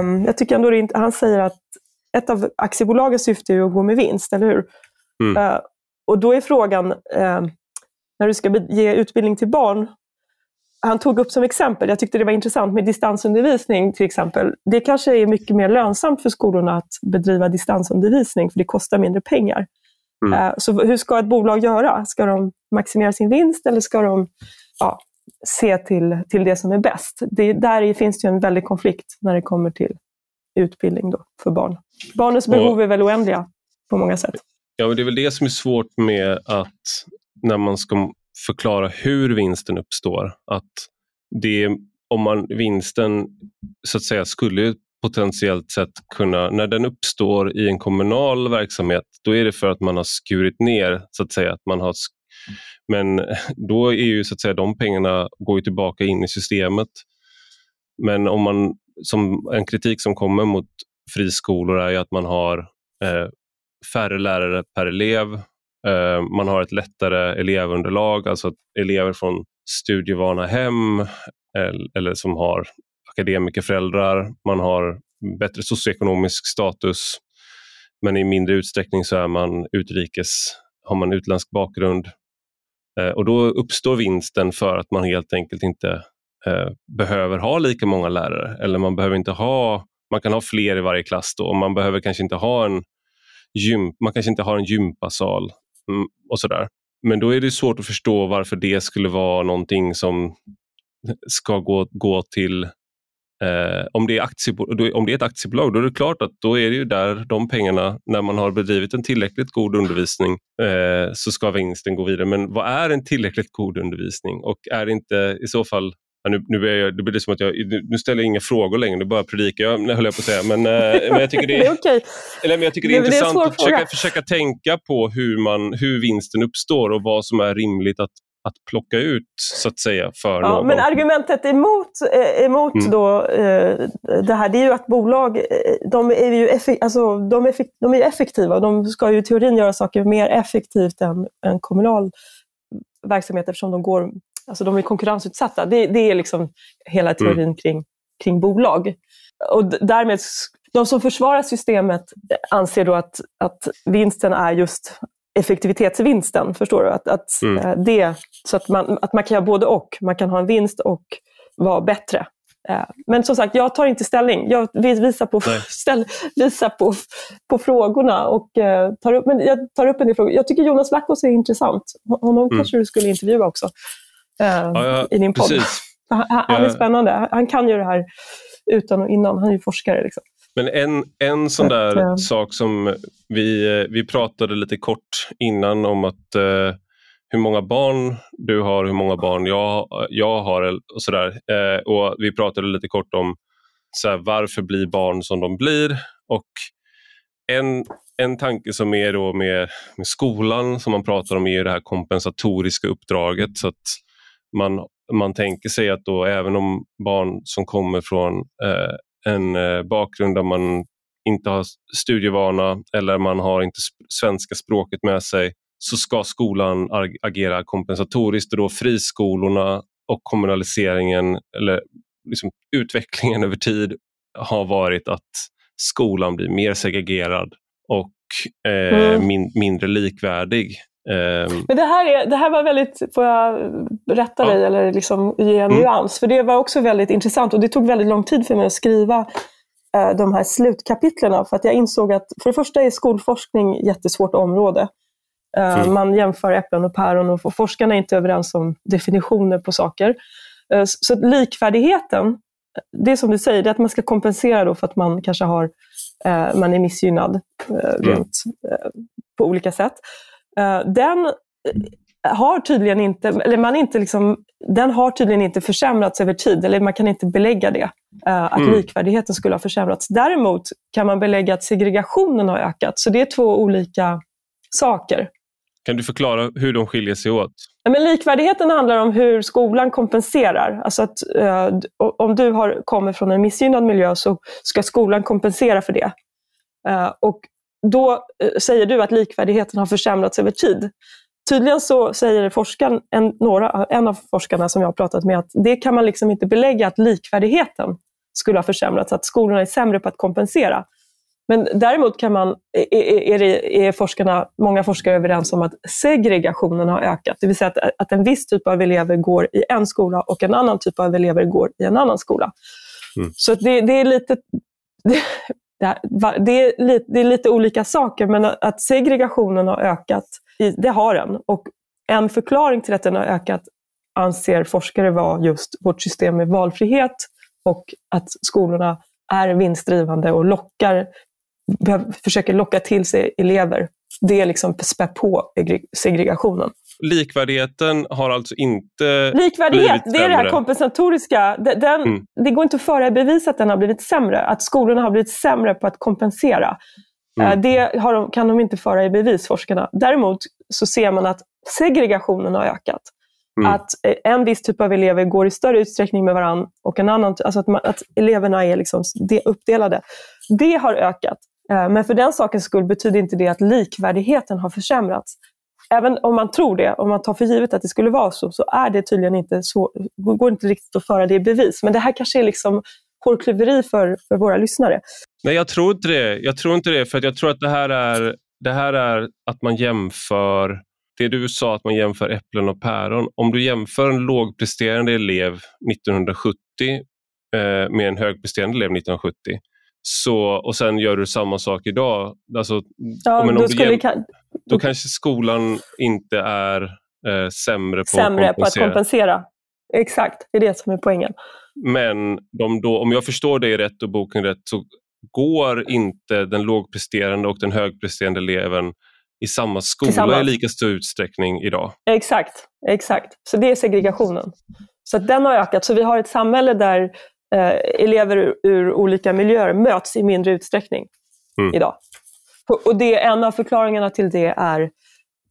um, jag tycker ändå det, han säger att ett av aktiebolagens syfte är att gå med vinst, eller hur? Mm. Uh, och då är frågan, uh, när du ska ge utbildning till barn, han tog upp som exempel, jag tyckte det var intressant med distansundervisning till exempel. Det kanske är mycket mer lönsamt för skolorna att bedriva distansundervisning, för det kostar mindre pengar. Mm. Eh, så hur ska ett bolag göra? Ska de maximera sin vinst eller ska de ja, se till, till det som är bäst? Det, där finns det en väldig konflikt när det kommer till utbildning då för barn. Barnens behov är väl oändliga på många sätt. Ja, men det är väl det som är svårt med att när man ska förklara hur vinsten uppstår. Att det, om man, vinsten så att säga skulle potentiellt sett kunna, när den uppstår i en kommunal verksamhet, då är det för att man har skurit ner, så att säga. Att man har, men då är ju så att säga de pengarna går tillbaka in i systemet. Men om man, som en kritik som kommer mot friskolor är att man har eh, färre lärare per elev Eh, man har ett lättare elevunderlag, alltså elever från studievana hem eller som har akademikerföräldrar. Man har bättre socioekonomisk status men i mindre utsträckning så är man utrikes, har man utländsk bakgrund. Eh, och då uppstår vinsten för att man helt enkelt inte eh, behöver ha lika många lärare eller man behöver inte ha, man kan ha fler i varje klass då och man behöver kanske inte ha en gym, man kanske inte har en gympasal Mm, och sådär. Men då är det svårt att förstå varför det skulle vara någonting som ska gå, gå till Eh, om, det är aktiebolag, om det är ett aktiebolag, då är det klart att då är det ju där de pengarna, när man har bedrivit en tillräckligt god undervisning, eh, så ska vinsten gå vidare. Men vad är en tillräckligt god undervisning? Och är det inte i så fall Ja, nu, nu, jag, det blir det som att jag, nu ställer jag inga frågor längre, nu bara predikar jag, höll jag på att säga. Men, men jag tycker det är, det är, okay. eller, men jag tycker det är det, intressant det är att försöka, försöka, tänka på hur, man, hur vinsten uppstår och vad som är rimligt att, att plocka ut så att säga för ja, någon. Men argumentet emot, eh, emot mm. då, eh, det här det är ju att bolag eh, de är ju effek alltså, de är, de är effektiva. De ska ju i teorin göra saker mer effektivt än, än kommunal verksamhet eftersom de går Alltså de är konkurrensutsatta. Det, det är liksom hela teorin mm. kring, kring bolag. Och därmed, de som försvarar systemet anser då att, att vinsten är just effektivitetsvinsten. Förstår du? Att, att, mm. Eh, det, så att man, att man kan göra både och. Man kan ha en vinst och vara bättre. Eh, men som sagt, jag tar inte ställning. Jag visar på, ställ, visar på, på frågorna och uh, tar upp, men jag tar upp en del frågor. Jag tycker Jonas Lackos är intressant. Honom mm. kanske du skulle intervjua också eh, ja, ja, i din podd. Han, han, är spännande. Han kan ju det här utan och innan. Han är ju forskare. Liksom. Men en, en sån där att, uh, sak som vi, eh, vi pratade lite kort innan om att uh, hur många barn du har, hur många barn jag, jag har och sådär. Uh, och vi pratade lite kort om så här, varför blir barn som de blir och en, en tanke som är då med, med skolan som man pratar om är det här kompensatoriska uppdraget. Så att man, man tänker sig att då även om barn som kommer från eh, en eh, bakgrund där man inte har studievana eller man har inte svenska språket med sig så ska skolan agera kompensatoriskt och då friskolorna och kommunaliseringen eller liksom utvecklingen över tid har varit att skolan blir mer segregerad och eh, mm. min, mindre likvärdig. Eh, Men det här, är, det här var väldigt, får jag rätta dig eller liksom ge en mm. nyans? För det var också väldigt intressant och det tog väldigt lång tid för mig att skriva eh, de här slutkapitlerna. För att jag insåg att för det första är skolforskning ett jättesvårt område. Eh, mm. Man jämför äpplen och päron och forskarna är inte överens om definitioner på saker. Eh, så likvärdigheten, det är som du säger, det är att man ska kompensera då för att man kanske har, eh, man är missgynnad rent på olika sätt. Den har tydligen inte, eller man inte liksom, den har tydligen inte försämrats över tid, eller man kan inte belägga det, att mm. likvärdigheten skulle ha försämrats. Däremot kan man belägga att segregationen har ökat, så det är två olika saker. Kan du förklara hur de skiljer sig åt? Men likvärdigheten handlar om hur skolan kompenserar. Alltså att, eh, om du har, kommer från en missgynnad miljö så ska skolan kompensera för det. Eh, och då eh, säger du att likvärdigheten har försämrats över tid. Tydligen så säger forskaren, en, några, en av forskarna som jag har pratat med att det kan man liksom inte belägga att likvärdigheten skulle ha försämrats, att skolorna är sämre på att kompensera. Men däremot kan man, är, det, är forskarna, många forskare överens om att segregationen har ökat. Det vill säga att, att en viss typ av elever går i en skola och en annan typ av elever går i en annan skola. Mm. Så det, det, är lite... Det, det, är lite, det är lite olika saker, men att segregationen har ökat, det har den. Och en förklaring till att den har ökat anser forskare vara just vårt system med valfrihet och att skolorna är vinstdrivande och lockar försöker locka till sig elever. Det liksom spär på segregationen. Likvärdigheten har alltså inte Likvärdighet, det är det här kompensatoriska. Den, mm. Det går inte att föra i bevis att den har blivit sämre, att skolorna har blivit sämre på att kompensera. Mm. Eh, det de, kan de inte föra i bevis, forskarna. Däremot så ser man att segregationen har ökat. Mm. Att eh, en viss typ av elever går i större utsträckning med varandra och en annan, alltså att, man, att eleverna är liksom uppdelade. Det har ökat. Eh, men för den sakens skull betyder inte det att likvärdigheten har försämrats. Även om man tror det, om man tar för givet att det skulle vara så, så är det tydligen inte så, går inte riktigt att föra det i bevis. Men det här kanske är liksom hårklyveri för, för våra lyssnare. Nej, jag tror inte det. Jag tror inte det, för jag tror att det här är, det här är att man jämför det du sa att man jämför äpplen och päron. Om du jämför en lågpresterande elev 1970 eh, med en högpresterande elev 1970 så, och sen gör du samma sak idag. Alltså, ja, men då, du kan... då kanske skolan inte är eh, sämre, på, sämre att på att kompensera. Exakt, det är det som är poängen. Men då, om jag förstår dig rätt och boken rätt så går inte den lågpresterande och den högpresterande eleven i samma skola i lika stor utsträckning idag. Exakt, exakt. Så det är segregationen. Så den har ökat. Så vi har ett samhälle där eh, elever ur, ur, olika miljöer möts i mindre utsträckning mm. idag. Och det, en av förklaringarna till det är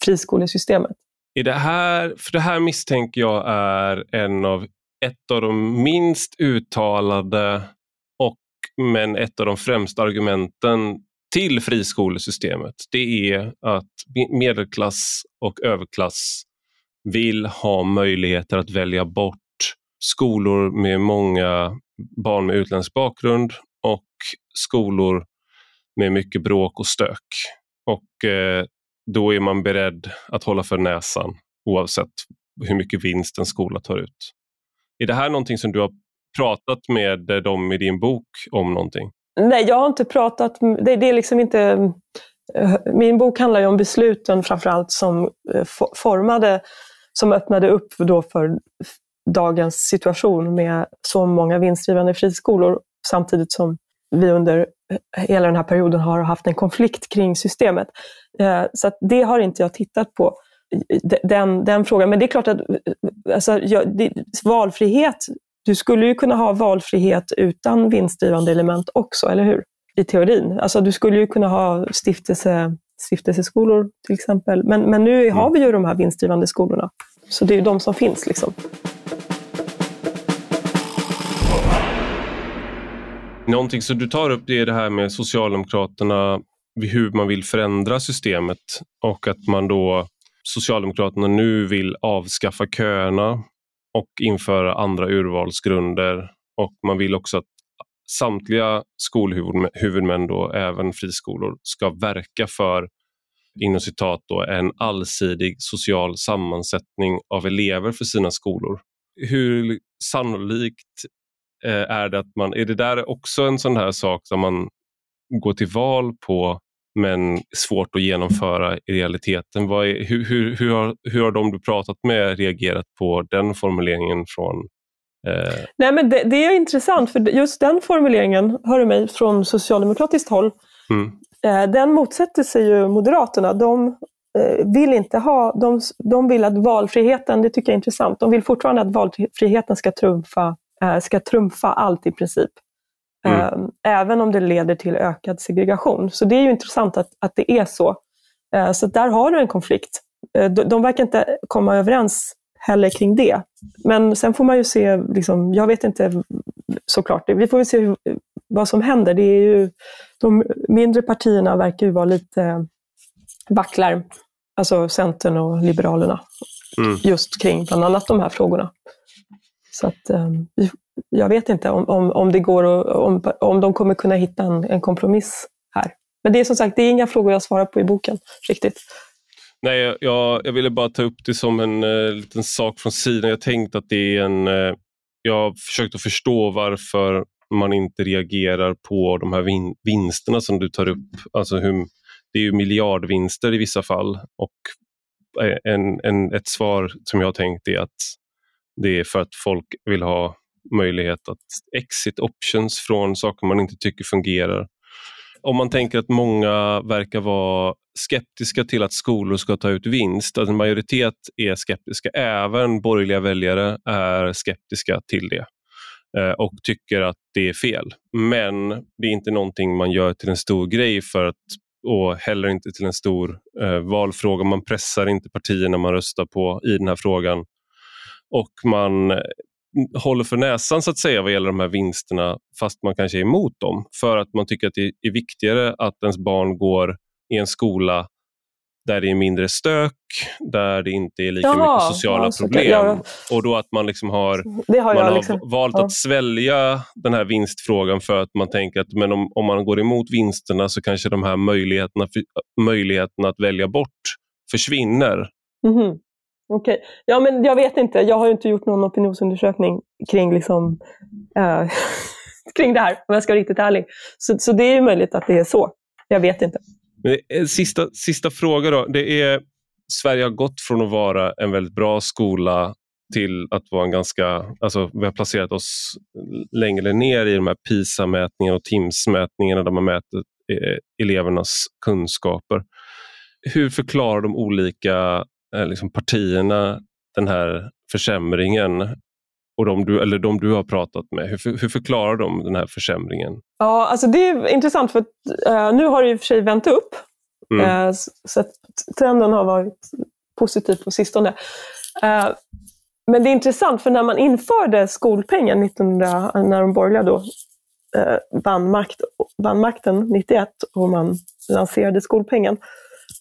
friskolesystemet. I det här, för det här misstänker jag är en av, ett av de minst uttalade och men ett av de främsta argumenten till friskolesystemet. Det är att medelklass och överklass vill ha möjligheter att välja bort skolor med många barn med utländsk bakgrund och skolor med mycket bråk och stök. Och eh, då är man beredd att hålla för näsan oavsett hur mycket vinst en skola tar ut. Är det här någonting som du har pratat med eh, dem i din bok om någonting? Nej, jag har inte pratat, det, det är liksom inte... Eh, min bok handlar ju om besluten framförallt som eh, formade, som öppnade upp då för dagens situation med så många vinstdrivande friskolor samtidigt som vi under hela den här perioden har haft en konflikt kring systemet. Eh, så det har inte jag tittat på, den, den frågan. Men det är klart att alltså, det, valfrihet, du skulle ju kunna ha valfrihet utan vinstdrivande element också, eller hur? i teorin. Alltså du skulle ju kunna ha stiftelse, stiftelseskolor till exempel. Men, men nu mm. har vi ju de här vinstdrivande skolorna. Så det är ju de som finns. Liksom. Någonting som du tar upp det är det här med Socialdemokraterna, hur man vill förändra systemet och att man då Socialdemokraterna nu vill avskaffa köerna och införa andra urvalsgrunder och man vill också att samtliga skolhuvudmän, då, även friskolor, ska verka för inom citat då, en allsidig social sammansättning av elever för sina skolor. Hur sannolikt är det att man, är det där också en sån här sak som man går till val på men svårt att genomföra i realiteten. Är, hur, hur, hur, har, hur har de du pratat med reagerat på den formuleringen från eh... Nej, men det, det, är intressant, för just den formuleringen, hör du mig, från socialdemokratiskt håll, mm. eh, den motsätter sig ju Moderaterna. De eh, vill inte ha, de, de vill att valfriheten, det tycker jag är intressant, de vill fortfarande att valfriheten ska trumfa, eh, ska trumfa allt i princip. Mm. Ehm, även om det leder till ökad segregation. Så det är ju intressant att, att det är så. Ehm, så där har du en konflikt. Ehm, de, de verkar inte komma överens heller kring det. Men sen får man ju se, liksom, jag vet inte såklart, vi får ju se vad som händer. Det är ju, de mindre partierna verkar ju vara lite vacklar, alltså Centern och Liberalerna, mm. just kring bland annat de här frågorna. Så att, ehm, jag vet inte om, om, om det går och, om, om de kommer kunna hitta en, en kompromiss här. Men det är som sagt, det är inga frågor jag svarar på i boken riktigt. Nej, jag, jag ville bara ta upp det som en uh, liten sak från sidan. Jag tänkte att det är en... Uh, jag har försökt att förstå varför man inte reagerar på de här vin, vinsterna som du tar upp. Alltså hur, det är ju miljardvinster i vissa fall och eh, en, en, ett svar som jag har tänkt är att det är för att folk vill ha möjlighet att exit options från saker man inte tycker fungerar. Om man tänker att många verkar vara skeptiska till att skolor ska ta ut vinst, att en majoritet är skeptiska, även borgerliga väljare är skeptiska till det eh, och tycker att det är fel. Men det är inte någonting man gör till en stor grej för att och heller inte till en stor eh, valfråga. Man pressar inte partierna man röstar på i den här frågan och man håller för näsan så att säga vad gäller de här vinsterna fast man kanske är emot dem för att man tycker att det är viktigare att ens barn går i en skola där det är mindre stök, där det inte är lika Jaha, mycket sociala ja, problem. Jag... Och då att man liksom har, har man har liksom. valt ja. att svälja den här vinstfrågan för att man tänker att men om, om man går emot vinsterna så kanske de här möjligheterna, möjligheterna att välja bort försvinner. Mm -hmm. Okej. Okay. Ja, men jag vet inte. Jag har inte gjort någon opinionsundersökning kring, liksom, äh, kring det här, om jag ska vara riktigt ärlig. Så, så det är möjligt att det är så. Jag vet inte. Men, eh, sista, sista fråga då. Det är, Sverige har gått från att vara en väldigt bra skola till att vara en ganska... Alltså, vi har placerat oss längre ner i de här PISA-mätningarna och TIMSS-mätningarna där man mäter eh, elevernas kunskaper. Hur förklarar de olika liksom partierna den här försämringen och de du, eller de du har pratat med, hur, hur förklarar de den här försämringen? Ja, alltså det är intressant för att, uh, nu har det i och för sig vänt upp. Mm. Uh, så trenden har varit positiv på sistone. Uh, men det är intressant för när man införde skolpengen 1900, när de borgerliga då vann, makt, vann makten 91 och man lanserade skolpengen,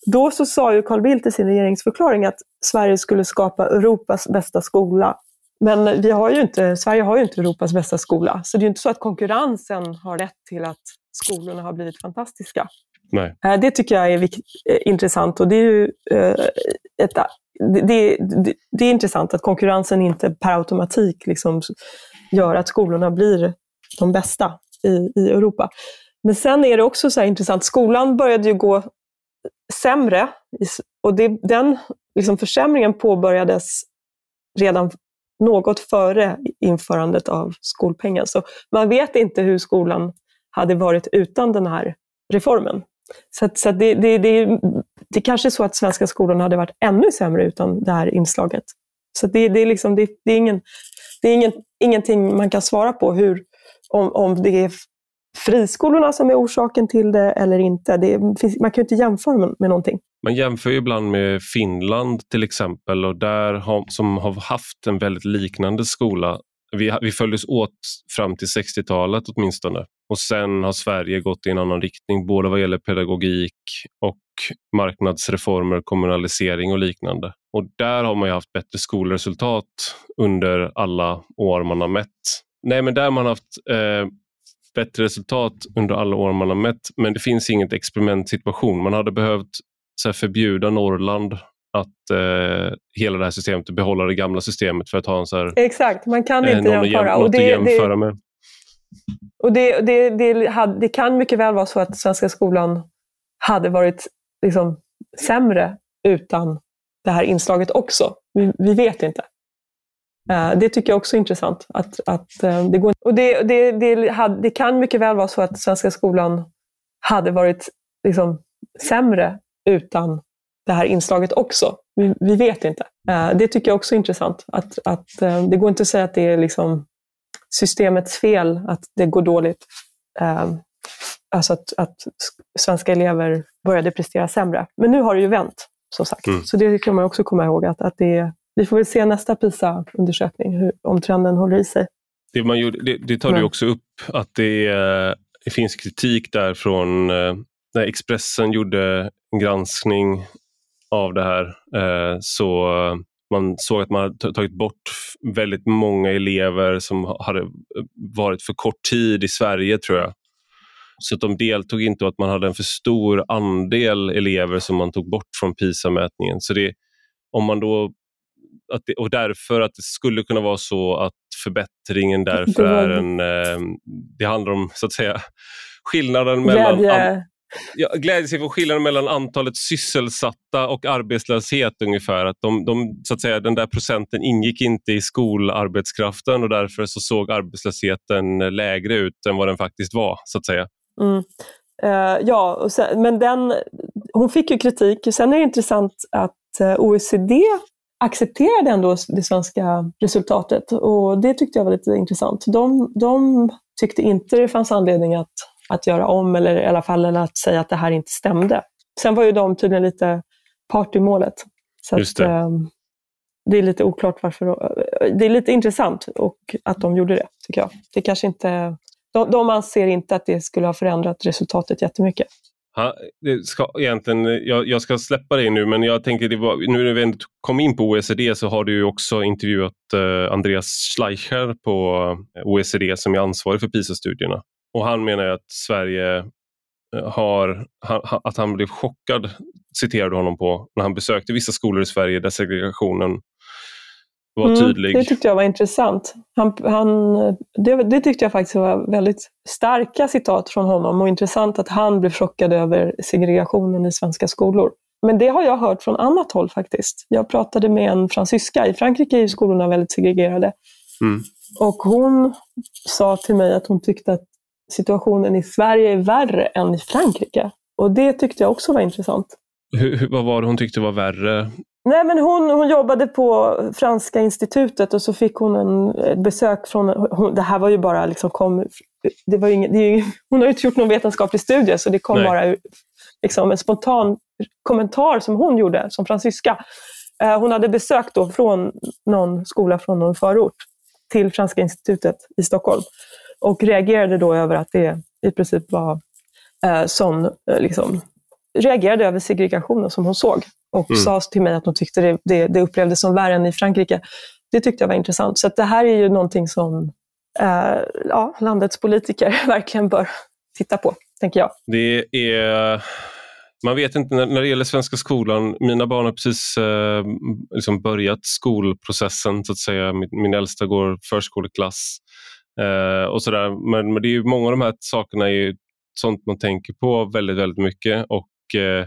då så sa ju Carl Bildt i sin regeringsförklaring att Sverige skulle skapa Europas bästa skola. Men vi har ju inte, Sverige har ju inte Europas bästa skola, så det är inte så att konkurrensen har lett till att skolorna har blivit fantastiska. Nej. Eh, det tycker jag är eh, intressant och det är ju eh, ett, det, det, det, är intressant att konkurrensen inte per automatik liksom gör att skolorna blir de bästa i, i Europa. Men sen är det också så intressant, skolan började ju gå sämre. Och det, den liksom försämringen påbörjades redan något före införandet av skolpengen. Så man vet inte hur skolan hade varit utan den här reformen. Så, så det, det, det, det kanske är så att svenska skolan hade varit ännu sämre utan det här inslaget. Så det, det, är, liksom, det, det är, ingen, det är ingen, ingenting man kan svara på hur, om, om det är friskolorna som är orsaken till det eller inte. Det finns, man kan ju inte jämföra med, med någonting. Man jämför ju ibland med Finland till exempel och där har, som har haft en väldigt liknande skola. Vi, vi följdes åt fram till 60-talet åtminstone och sen har Sverige gått i en annan riktning både vad gäller pedagogik och marknadsreformer, kommunalisering och liknande. Och där har man haft bättre skolresultat under alla år man har mätt. Nej, men där har man haft eh, bättre resultat under alla år man har mätt, men det finns inget experimentsituation. Man hade behövt så här, förbjuda Norrland att eh, hela det här systemet, behålla det gamla systemet för att ha en så här, Exakt, man kan eh, inte jämföra. och det, jämföra med. Och det, det, det, det, kan mycket väl vara så att svenska skolan hade varit liksom, sämre utan det här inslaget också. Vi, vi vet inte. Uh, det tycker jag också är intressant. Att, att, uh, det, går, och det, det, det, hade, det, kan mycket väl vara så att svenska skolan hade varit liksom, sämre utan det här inslaget också. Vi, vi vet inte. Uh, det tycker jag också är intressant. Att, att, det går inte att säga att det är liksom systemets fel att det går dåligt. Alltså att, att svenska elever började prestera sämre. Men nu har det ju vänt, som sagt. Mm. Så det kan man också komma ihåg. att, att det vi får väl se nästa PISA-undersökning, om trenden håller i sig. Det, man gjorde, det, det tar du också upp, att det, det finns kritik där från eh, när Expressen gjorde en granskning av det här. Eh, så man såg att man hade tagit bort väldigt många elever som hade varit för kort tid i Sverige, tror jag. Så att de deltog inte och att man hade en för stor andel elever som man tog bort från PISA-mätningen. Så det, om man då att det, och därför att det skulle kunna vara så att förbättringen därför är en... Eh, det handlar om så att säga skillnaden mellan... Glädje. Ja, glädjesiffror, skillnaden mellan antalet sysselsatta och arbetslöshet ungefär. Att de, de, så att säga, den där procenten ingick inte i skolarbetskraften och därför så såg arbetslösheten lägre ut än vad den faktiskt var. så att säga. Mm. Uh, ja, sen, men den, hon fick ju kritik. Sen är det intressant att eh, OECD accepterade ändå det svenska resultatet och det tyckte jag var lite intressant. De, de tyckte inte det fanns anledning att, att göra om eller i alla fall att säga att det här inte stämde. Sen var ju de tydligen lite part i målet. Så det. Att, ehm, det är lite oklart varför. Det är lite intressant och att de gjorde det, tycker jag. Det kanske inte, de, de anser inte att det skulle ha förändrat resultatet jättemycket. Ha, det ska, egentligen, jag, jag, ska släppa dig nu, men jag tänker, det var, nu när vi ändå kom in på OECD så har du också intervjuat eh, Andreas Schleicher på eh, OECD som är ansvarig för PISA-studierna. Och han menar att Sverige eh, har, ha, att han blev chockad, citerade du honom på, när han besökte vissa skolor i Sverige där segregationen var mm, tydlig. Det tyckte jag var intressant. Han, han, det, det, tyckte jag faktiskt var väldigt starka citat från honom och intressant att han blev chockad över segregationen i svenska skolor. Men det har jag hört från annat håll faktiskt. Jag pratade med en fransyska. I Frankrike är skolorna väldigt segregerade. Mm. Och hon sa till mig att hon tyckte att situationen i Sverige är värre än i Frankrike. Och det tyckte jag också var intressant. Hur, vad var det hon tyckte var värre? Nej, men hon, hon jobbade på Franska institutet och så fick hon en besök från... Hon, det här var ju bara liksom kom, det var ingen, det är, hon har ju inte gjort någon vetenskaplig studie så det kom Nej. bara liksom, en spontan kommentar som hon gjorde som fransyska. Eh, hon hade besök då från någon skola från någon förort till Franska institutet i Stockholm och reagerade då över att det i princip var eh, sån, eh, liksom, reagerade över segregationen som hon såg och mm. sa till mig att hon tyckte det, det, det upplevdes som värre än i Frankrike. Det tyckte jag var intressant. Så det här är ju någonting som eh, ja, landets politiker verkligen bör titta på, tänker jag. Det är... Man vet inte när, när det gäller svenska skolan. Mina barn har precis eh, liksom börjat skolprocessen, så att säga. Min, min äldsta går förskoleklass. Eh, och sådär. Men, men det är många av de här sakerna är sånt man tänker på väldigt, väldigt mycket. Och eh,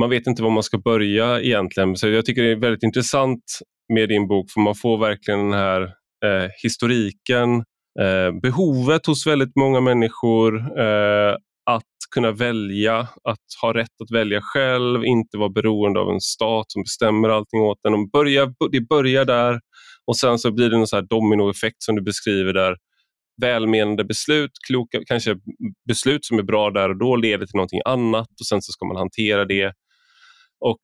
man vet inte var man ska börja egentligen. Så jag tycker det är väldigt intressant med din bok för man får verkligen den här eh, historiken, eh, behovet hos väldigt många människor eh, att kunna välja, att ha rätt att välja själv, inte vara beroende av en stat som bestämmer allting åt en. Börja, det börjar där och sen så blir det en så här dominoeffekt som du beskriver där välmenande beslut, kloka kanske beslut som är bra där och då leder till någonting annat och sen så ska man hantera det. Och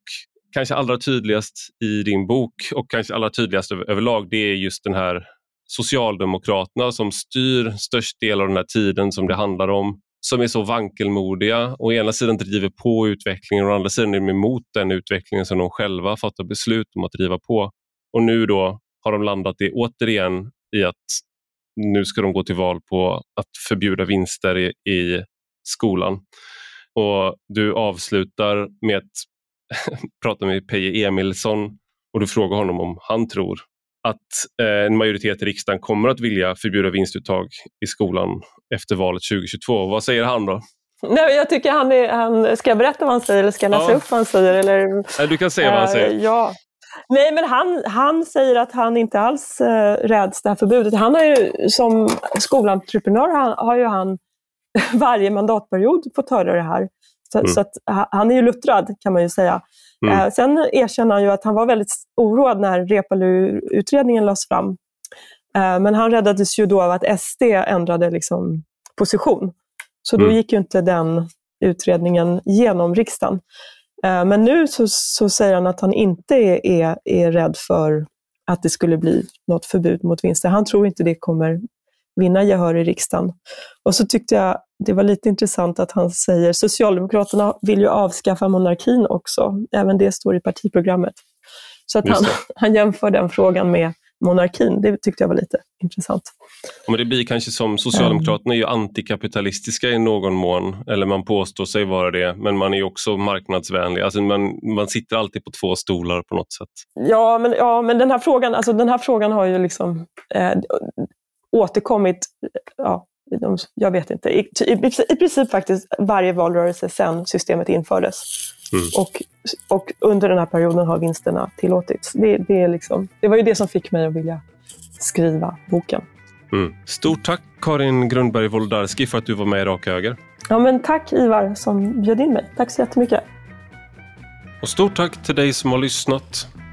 kanske allra tydligast i din bok och kanske allra tydligast överlag, det är just den här Socialdemokraterna som styr störst del av den här tiden som det handlar om, som är så vankelmodiga. Å ena sidan driver på utvecklingen och å andra sidan är de emot den utvecklingen som de själva fattar beslut om att driva på. Och nu då har de landat i, återigen i att nu ska de gå till val på att förbjuda vinster i, i skolan. Och Du avslutar med ett prata med Peje Emilsson och du frågar honom om han tror att eh, en majoritet i riksdagen kommer att vilja förbjuda vinstuttag i skolan efter valet 2022. Vad säger han då? Nej, jag tycker han, är, han ska jag berätta vad han säger eller ska jag läsa ja. upp vad han säger? Eller, Nej, du kan säga vad han säger. Uh, ja. Nej, men han, han säger att han inte alls uh, räds det här förbudet. Han har ju som skolentreprenör han, har ju han varje mandatperiod fått höra det här. Så, mm. så att, han är ju luttrad kan man ju säga. Mm. Uh, sen erkänner han ju att han var väldigt oroad när Reepalu-utredningen lades fram. Uh, men han räddades ju då av att SD ändrade liksom, position. Så då mm. gick ju inte den utredningen genom riksdagen. Uh, men nu så, så, säger han att han inte är, är, är rädd för att det skulle bli något förbud mot vinster. Han tror inte det kommer vinna gehör i riksdagen. Och så tyckte jag det var lite intressant att han säger Socialdemokraterna vill ju avskaffa monarkin också. Även det står i partiprogrammet. Så att han, han jämför den frågan med monarkin. Det tyckte jag var lite intressant. Men det blir kanske som Socialdemokraterna är ju antikapitalistiska i någon mån, eller man påstår sig vara det, men man är också marknadsvänlig. Alltså man, man sitter alltid på två stolar på något sätt. Ja, men, ja, men den, här frågan, alltså den här frågan har ju liksom eh, återkommit ja, jag vet inte, i, i, i princip faktiskt varje valrörelse sedan systemet infördes. Mm. Och, och under den här perioden har vinsterna tillåtits. Det, det, är liksom, det var ju det som fick mig att vilja skriva boken. Mm. Stort tack Karin Grundberg Wolodarski för att du var med i Rak Höger. Ja, men tack Ivar som bjöd in mig. Tack så jättemycket. Och stort tack till dig som har lyssnat.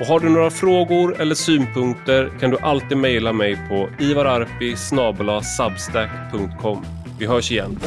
Och har du några frågor eller synpunkter kan du alltid mejla mig på ivararpi Vi hörs igen.